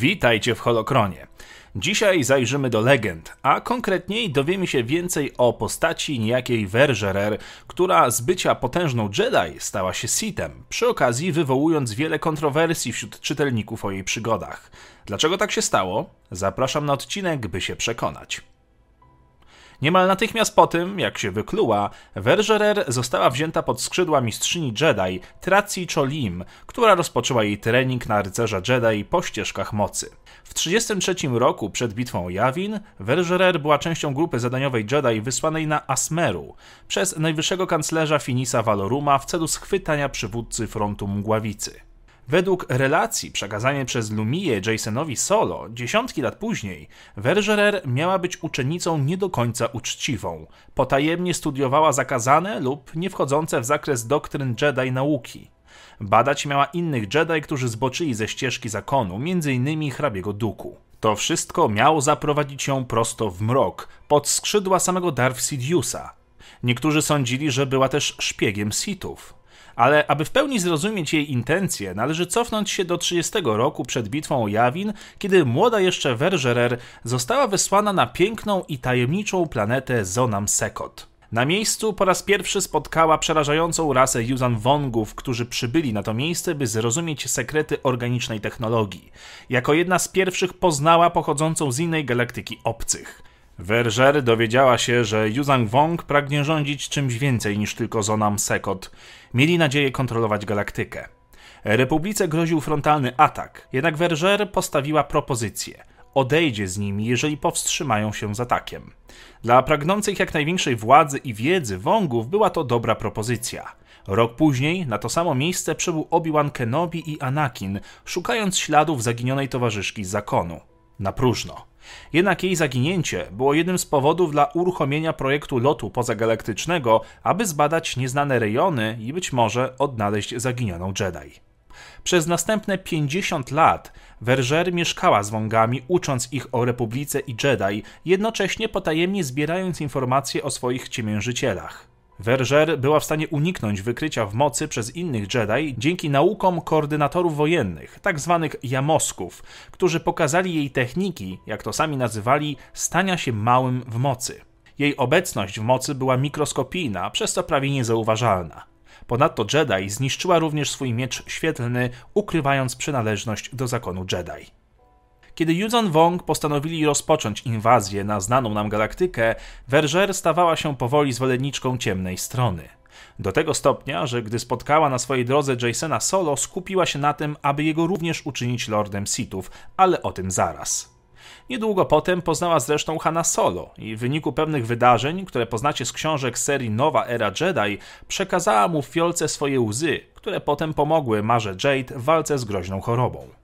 Witajcie w Holokronie. Dzisiaj zajrzymy do legend, a konkretniej dowiemy się więcej o postaci niejakiej Vergerer, która z bycia potężną Jedi stała się Sithem, przy okazji wywołując wiele kontrowersji wśród czytelników o jej przygodach. Dlaczego tak się stało? Zapraszam na odcinek, by się przekonać. Niemal natychmiast po tym, jak się wykluła, Vergerer została wzięta pod skrzydła mistrzyni Jedi Traci Cholim, która rozpoczęła jej trening na rycerza Jedi po ścieżkach mocy. W 33 roku przed bitwą Yavin, Vergerer była częścią grupy zadaniowej Jedi wysłanej na Asmeru przez najwyższego kanclerza Finisa Valoruma w celu schwytania przywódcy frontu Mgławicy. Według relacji przekazanej przez Lumię Jasonowi Solo dziesiątki lat później, Vergerer miała być uczennicą nie do końca uczciwą. Potajemnie studiowała zakazane lub nie wchodzące w zakres doktryn Jedi nauki. Badać miała innych Jedi, którzy zboczyli ze ścieżki zakonu, m.in. hrabiego Duku. To wszystko miało zaprowadzić ją prosto w mrok, pod skrzydła samego Darth Sidiousa. Niektórzy sądzili, że była też szpiegiem Sithów ale aby w pełni zrozumieć jej intencje, należy cofnąć się do 30 roku przed bitwą o Jawin, kiedy młoda jeszcze Vergerer została wysłana na piękną i tajemniczą planetę Zonam Sekot. Na miejscu po raz pierwszy spotkała przerażającą rasę Yuzan Wongów, którzy przybyli na to miejsce, by zrozumieć sekrety organicznej technologii. Jako jedna z pierwszych poznała pochodzącą z innej galaktyki obcych. Verger dowiedziała się, że Yuzang Wong pragnie rządzić czymś więcej niż tylko Zonam Sekot. Mieli nadzieję kontrolować galaktykę. Republice groził frontalny atak, jednak Verger postawiła propozycję. Odejdzie z nimi, jeżeli powstrzymają się z atakiem. Dla pragnących jak największej władzy i wiedzy Wongów była to dobra propozycja. Rok później na to samo miejsce przybył Obi-Wan Kenobi i Anakin, szukając śladów zaginionej towarzyszki z zakonu. Na próżno. Jednak jej zaginięcie było jednym z powodów dla uruchomienia projektu lotu pozagalaktycznego, aby zbadać nieznane rejony i być może odnaleźć zaginioną Jedi. Przez następne 50 lat Verger mieszkała z Wongami, ucząc ich o Republice i Jedi, jednocześnie potajemnie zbierając informacje o swoich ciemiężycielach. Verger była w stanie uniknąć wykrycia w mocy przez innych Jedi dzięki naukom koordynatorów wojennych, tak zwanych jamosków, którzy pokazali jej techniki, jak to sami nazywali, stania się małym w mocy. Jej obecność w mocy była mikroskopijna, przez co prawie niezauważalna. Ponadto Jedi zniszczyła również swój miecz świetlny, ukrywając przynależność do zakonu Jedi. Kiedy Yuzan Wong postanowili rozpocząć inwazję na znaną nam galaktykę, Verger stawała się powoli zwolenniczką ciemnej strony. Do tego stopnia, że gdy spotkała na swojej drodze Jasona Solo, skupiła się na tym, aby jego również uczynić lordem Sithów, ale o tym zaraz. Niedługo potem poznała zresztą Hanna Solo i w wyniku pewnych wydarzeń, które poznacie z książek serii Nowa Era Jedi, przekazała mu w fiolce swoje łzy, które potem pomogły Marze Jade w walce z groźną chorobą.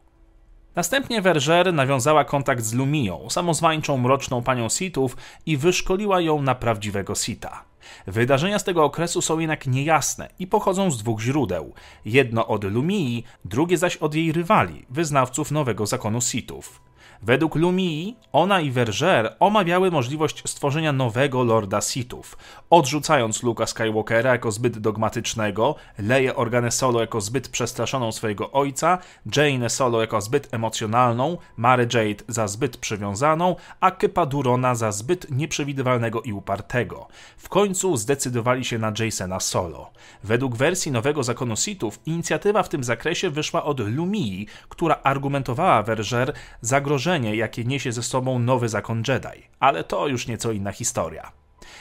Następnie Verger nawiązała kontakt z Lumią, samozwańczą mroczną panią Sithów i wyszkoliła ją na prawdziwego Sita. Wydarzenia z tego okresu są jednak niejasne i pochodzą z dwóch źródeł. Jedno od Lumii, drugie zaś od jej rywali, wyznawców nowego zakonu Sithów. Według Lumii, ona i Verger omawiały możliwość stworzenia nowego Lorda Sithów, odrzucając Luka Skywalkera jako zbyt dogmatycznego, Leję Organę Solo jako zbyt przestraszoną swojego ojca, Jane Solo jako zbyt emocjonalną, Mary Jade za zbyt przywiązaną, a Kypa Durona za zbyt nieprzewidywalnego i upartego. W końcu zdecydowali się na Jasona Solo. Według wersji nowego zakonu Sithów inicjatywa w tym zakresie wyszła od Lumii, która argumentowała Verger zagrożeniem zagrożenie, jakie niesie ze sobą nowy zakon Jedi, ale to już nieco inna historia.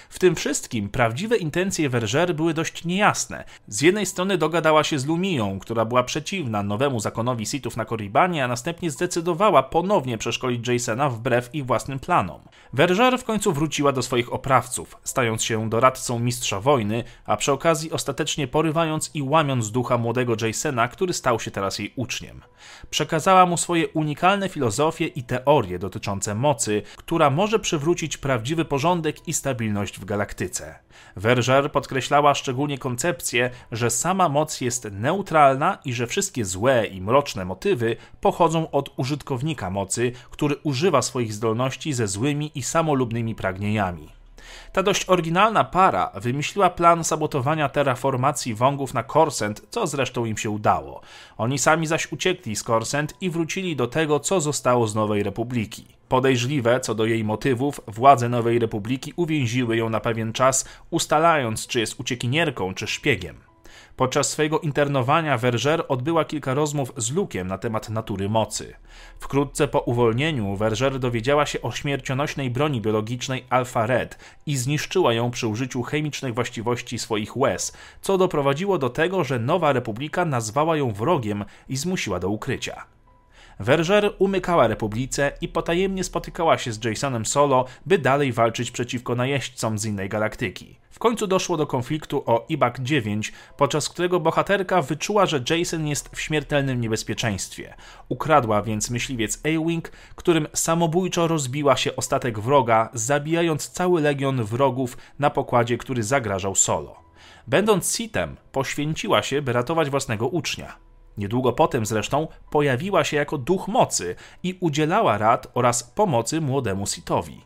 W tym wszystkim prawdziwe intencje Verger były dość niejasne. Z jednej strony dogadała się z Lumią, która była przeciwna nowemu zakonowi Sithów na Korribanie, a następnie zdecydowała ponownie przeszkolić Jasona wbrew ich własnym planom. Verger w końcu wróciła do swoich oprawców, stając się doradcą mistrza wojny, a przy okazji ostatecznie porywając i łamiąc ducha młodego Jasona, który stał się teraz jej uczniem. Przekazała mu swoje unikalne filozofie i teorie dotyczące mocy, która może przywrócić prawdziwy porządek i stabilność w galaktyce. Verger podkreślała szczególnie koncepcję, że sama moc jest neutralna i że wszystkie złe i mroczne motywy pochodzą od użytkownika mocy, który używa swoich zdolności ze złymi i samolubnymi pragnieniami. Ta dość oryginalna para wymyśliła plan sabotowania terraformacji wągów na Korsent, co zresztą im się udało. Oni sami zaś uciekli z Korsent i wrócili do tego, co zostało z Nowej Republiki. Podejrzliwe co do jej motywów, władze Nowej Republiki uwięziły ją na pewien czas, ustalając, czy jest uciekinierką, czy szpiegiem. Podczas swojego internowania Verger odbyła kilka rozmów z Lukiem na temat natury mocy. Wkrótce po uwolnieniu Verger dowiedziała się o śmiercionośnej broni biologicznej Alpha Red i zniszczyła ją przy użyciu chemicznych właściwości swoich łez, co doprowadziło do tego, że Nowa Republika nazwała ją wrogiem i zmusiła do ukrycia. Verger umykała Republice i potajemnie spotykała się z Jasonem Solo, by dalej walczyć przeciwko najeźdźcom z innej galaktyki. W końcu doszło do konfliktu o Ibak 9, podczas którego bohaterka wyczuła, że Jason jest w śmiertelnym niebezpieczeństwie. Ukradła więc myśliwiec A-Wing, którym samobójczo rozbiła się ostatek wroga, zabijając cały legion wrogów na pokładzie, który zagrażał Solo. Będąc Sitem, poświęciła się, by ratować własnego ucznia. Niedługo potem zresztą pojawiła się jako duch mocy i udzielała rad oraz pomocy młodemu Sitowi.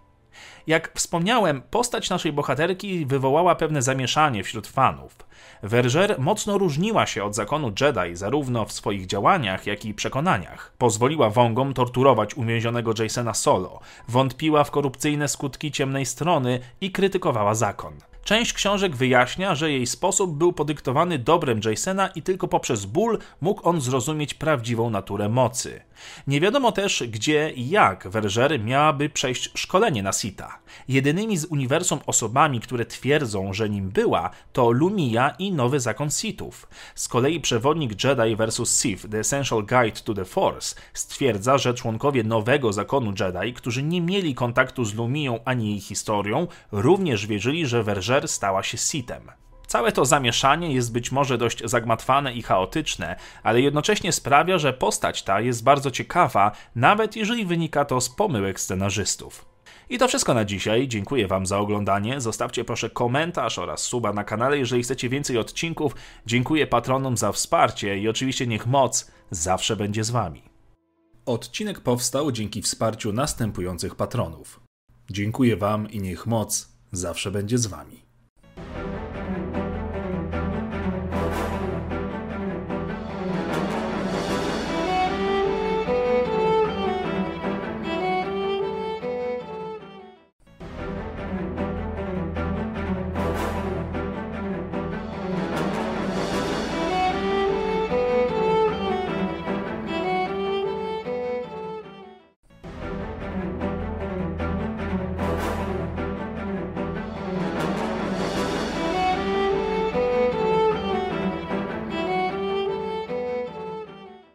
Jak wspomniałem, postać naszej bohaterki wywołała pewne zamieszanie wśród fanów. Verger mocno różniła się od zakonu Jedi zarówno w swoich działaniach, jak i przekonaniach. Pozwoliła wągom torturować uwięzionego Jasona Solo, wątpiła w korupcyjne skutki ciemnej strony i krytykowała zakon. Część książek wyjaśnia, że jej sposób był podyktowany dobrem Jasona i tylko poprzez ból mógł on zrozumieć prawdziwą naturę mocy. Nie wiadomo też, gdzie i jak Verger miałaby przejść szkolenie na Sita. Jedynymi z uniwersum osobami, które twierdzą, że nim była, to Lumia i nowy zakon Sithów. Z kolei przewodnik Jedi vs. Sith The Essential Guide to the Force stwierdza, że członkowie nowego zakonu Jedi, którzy nie mieli kontaktu z Lumią ani jej historią, również wierzyli, że Stała się Sithem. Całe to zamieszanie jest być może dość zagmatwane i chaotyczne, ale jednocześnie sprawia, że postać ta jest bardzo ciekawa, nawet jeżeli wynika to z pomyłek scenarzystów. I to wszystko na dzisiaj. Dziękuję Wam za oglądanie. Zostawcie proszę komentarz oraz suba na kanale, jeżeli chcecie więcej odcinków. Dziękuję patronom za wsparcie i oczywiście niech moc zawsze będzie z Wami. Odcinek powstał dzięki wsparciu następujących patronów. Dziękuję Wam i niech moc zawsze będzie z Wami.